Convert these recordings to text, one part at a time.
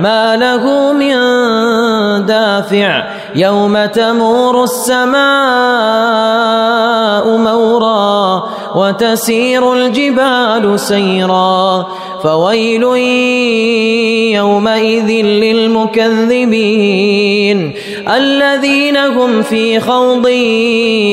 ما له من دافع يوم تمور السماء مورا وتسير الجبال سيرا فويل يومئذ للمكذبين الذين هم في خوض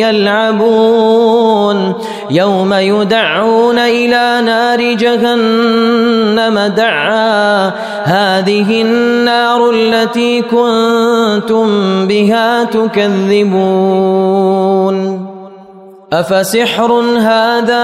يلعبون يوم يدعون إلى نار جهنم دعا هذه النار التي كنتم بها تكذبون أفسحر هذا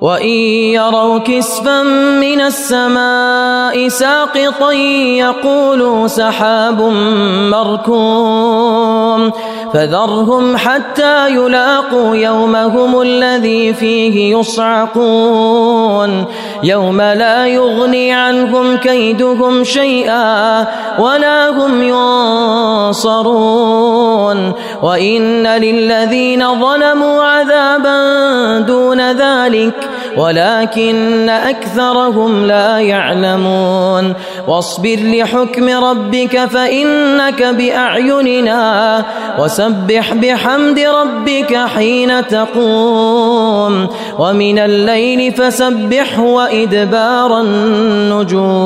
وإن يروا كسفا من السماء ساقطا يقولوا سحاب مركوم فذرهم حتى يلاقوا يومهم الذي فيه يصعقون. يوم لا يغني عنهم كيدهم شيئا ولا هم ينصرون. وإن للذين ظلموا عذابا دون ذلك ولكن أكثرهم لا يعلمون. واصبر لحكم ربك فإنك بأعيننا وسبح بحمد ربك حين تقوم. ومن الليل فسبح وإدبار النجوم.